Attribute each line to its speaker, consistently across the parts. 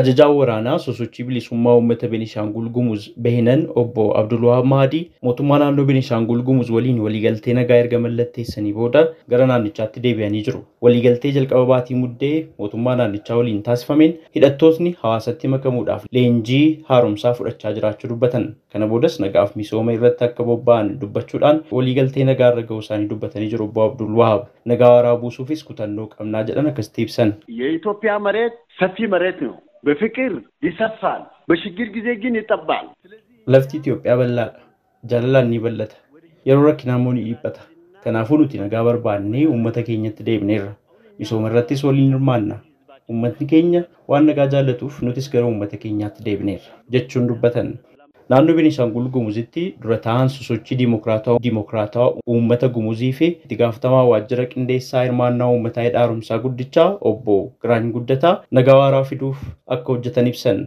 Speaker 1: Ajajaa waraanaa sosochii bilisummaa uummata Beenishaangul Gumuz Behinan obbo Abdul Wahaab Mahadii mootummaa naannoo Beenishaangul Gumuz waliin waliigaltee nagaa erga mallatteessanii booda gara naannichaatti deebi'anii jiru. Waliigaltee jalqaba baatii muddee mootummaa naannichaa waliin taasifameen hidhattootni hawaasatti makamuudhaaf leenjii haaromsaa fudhachaa jiraachuu dubbatan. Kana boodas nagaaf misooma irratti akka bobba'an dubbachuudhaan waliigaltee nagaa irra ga'uu isaanii dubbatanii jiru obbo Abdul Nagaa waraabuusuufis kutannoo qabnaa jedhan akkas ibsan.
Speaker 2: በፍቅር ይሰፋል፣ በችግር ጊዜ ግን ይጠባል።
Speaker 1: ለፍቲ ኢትዮጵያ bal'aadha. Jaalalaan ni bal'ata. Yeroo rakkinammoo ni dhiphata. Kanaafuu nuti nagaa barbaannee uummata keenyatti deemneerra. Misooma irrattis waliin hirmaanna. Uummatni keenya waan nagaa jaallatuuf nutis gara uummata keenyaatti deemneerra jechuun dubbatan. Naannoo Beenishaangul Gumuzitti dura ta'an sosochii diimokiraatawaa diimokiraatawaa uummata gumuzii fi itti gaafatamaa waajjira qindeessaa hirmaannaa uummataa hidha haaromsaa guddichaa obbo Giraany Guddataa nagaa waaraa fiduuf akka hojjetan ibsan.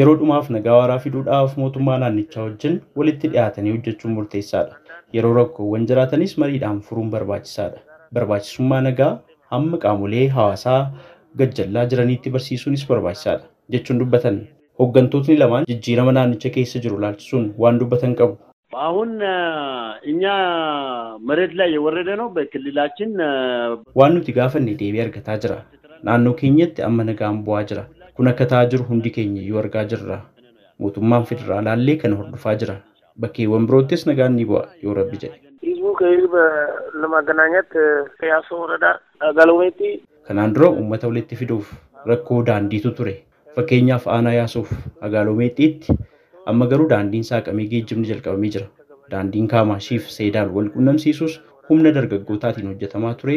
Speaker 1: Yeroo dhumaaf nagaa waaraa fiduudhaaf mootummaa naannichaa wajjin walitti dhiyaatanii hojjechuun murteessaadha. Yeroo rakkoowwan jiraatanis mariidhaan furuun barbaachisaadha. Barbaachisummaa nagaa hamma qaamolee hawaasaa gajjallaa jiraniitti barsiisuunis barbaachisaadha. jechuun dubbatan. Hooggantootni lamaan jijjiirama naannicha keessa jiru ilaalchisuun waan dubbatan qabu.
Speaker 2: አሁን እኛ መሬት ላይ የወረደ ነው በክልላችን
Speaker 1: Waan nuti gaafanne deebii argataa jira. Naannoo keenyatti amma nagaan bu'aa jira. Kun akka ta'aa jiru hundi keenya iyyuu argaa jirra. Mootummaan federaalaallee kana hordofaa jira. Bakkeewwan biroottis nagaan ni bu'a yoo rabbi jedhe.
Speaker 3: ህዝቡ ከህዝብ ለማገናኘት ከያሶ ወረዳ ጋለዌቲ
Speaker 1: Kanaan dura uummata walitti fiduuf rakkoo daandiitu ture. Fakkeenyaaf aanaa yaasuuf agaaloomeexxiitti amma garuu daandiin saaqamee geejjibni jalqabamee jira. Daandiin kaamaashiif seedaan wal qunnamsiisus humna dargaggootaatiin hojjetamaa ture.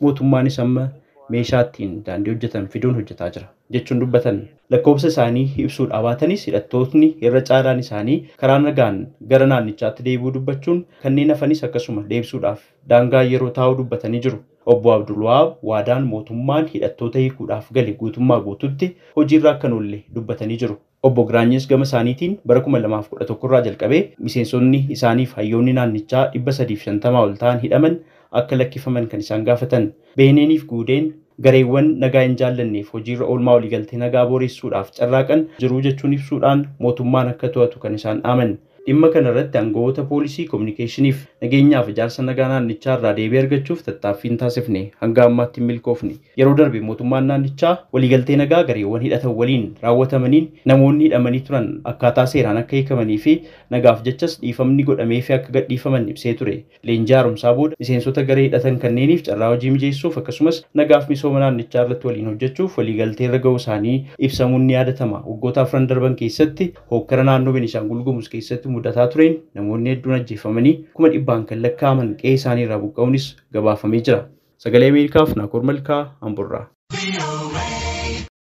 Speaker 1: Mootummaanis amma meeshaa ittiin daandii hojjetan fiduun hojjetaa jira jechuun dubbatan. Lakkoofsa isaanii ibsuu dhabaatanis hidhattootni irra caalaan isaanii karaa nagaan gara naannichaatti deebi'uu dubbachuun kanneen hafanis akkasuma deebisuudhaaf daangaa yeroo taa'u dubbatanii jiru. Obbo Abdulwahaab waadaan mootummaan hidhattoota hiikuudhaaf gale guutummaa guututti hojiirra akka hin oolle dubbatanii jiru. Obbo Giraanyis gama isaaniitiin bara 2011 irraa jalqabee miseensonni isaaniif hayyoonni naannichaa 350 ol ta'an hidhaman akka lakkifaman kan isaan gaafatan. Beeneniif guudeen gareewwan nagaa hin jaallanneef hojiirra oolmaa waliigaltee nagaa booressuudhaaf carraaqan jiruu jechuun ibsuudhaan mootummaan akka to'atu kan isaan dhaaman. Dhimma kana irratti aangawoota poolisii kominikeeshiniif nageenyaaf ijaarsa nagaa naannichaa irraa deebii argachuuf tattaaffii hin taasifne hanga ammaatti hin milkoofne. Yeroo darbe mootummaan naannichaa waliigaltee nagaa gareewwan hidhatan waliin raawwatamaniin namoonni hidhamanii turan akkaataa seeraan akka hiikamanii fi nagaaf jechas dhiifamni godhamee fi akka gadhiifaman ibsee ture. Leenjii haaromsaa booda miseensota garee hidhatan kanneeniif carraa hojii mijeessuuf akkasumas nagaaf misooma naannichaa irratti waliin hojjechuuf waliigaltee irra gahuu isaanii ibsamuun ni yaadatama. Waggoota afran darban keessatti hookkara naannoo Beenishaangul Gumuz keessatti mudataa tureen namoonni hedduun ajjeefamanii kuma dhibbaan kan lakkaa'aman qe'ee isaanii irraa buqqa'uunis gabaafamee jira. Sagalee Ameerikaaf Naakoor Malkaa Amburraa.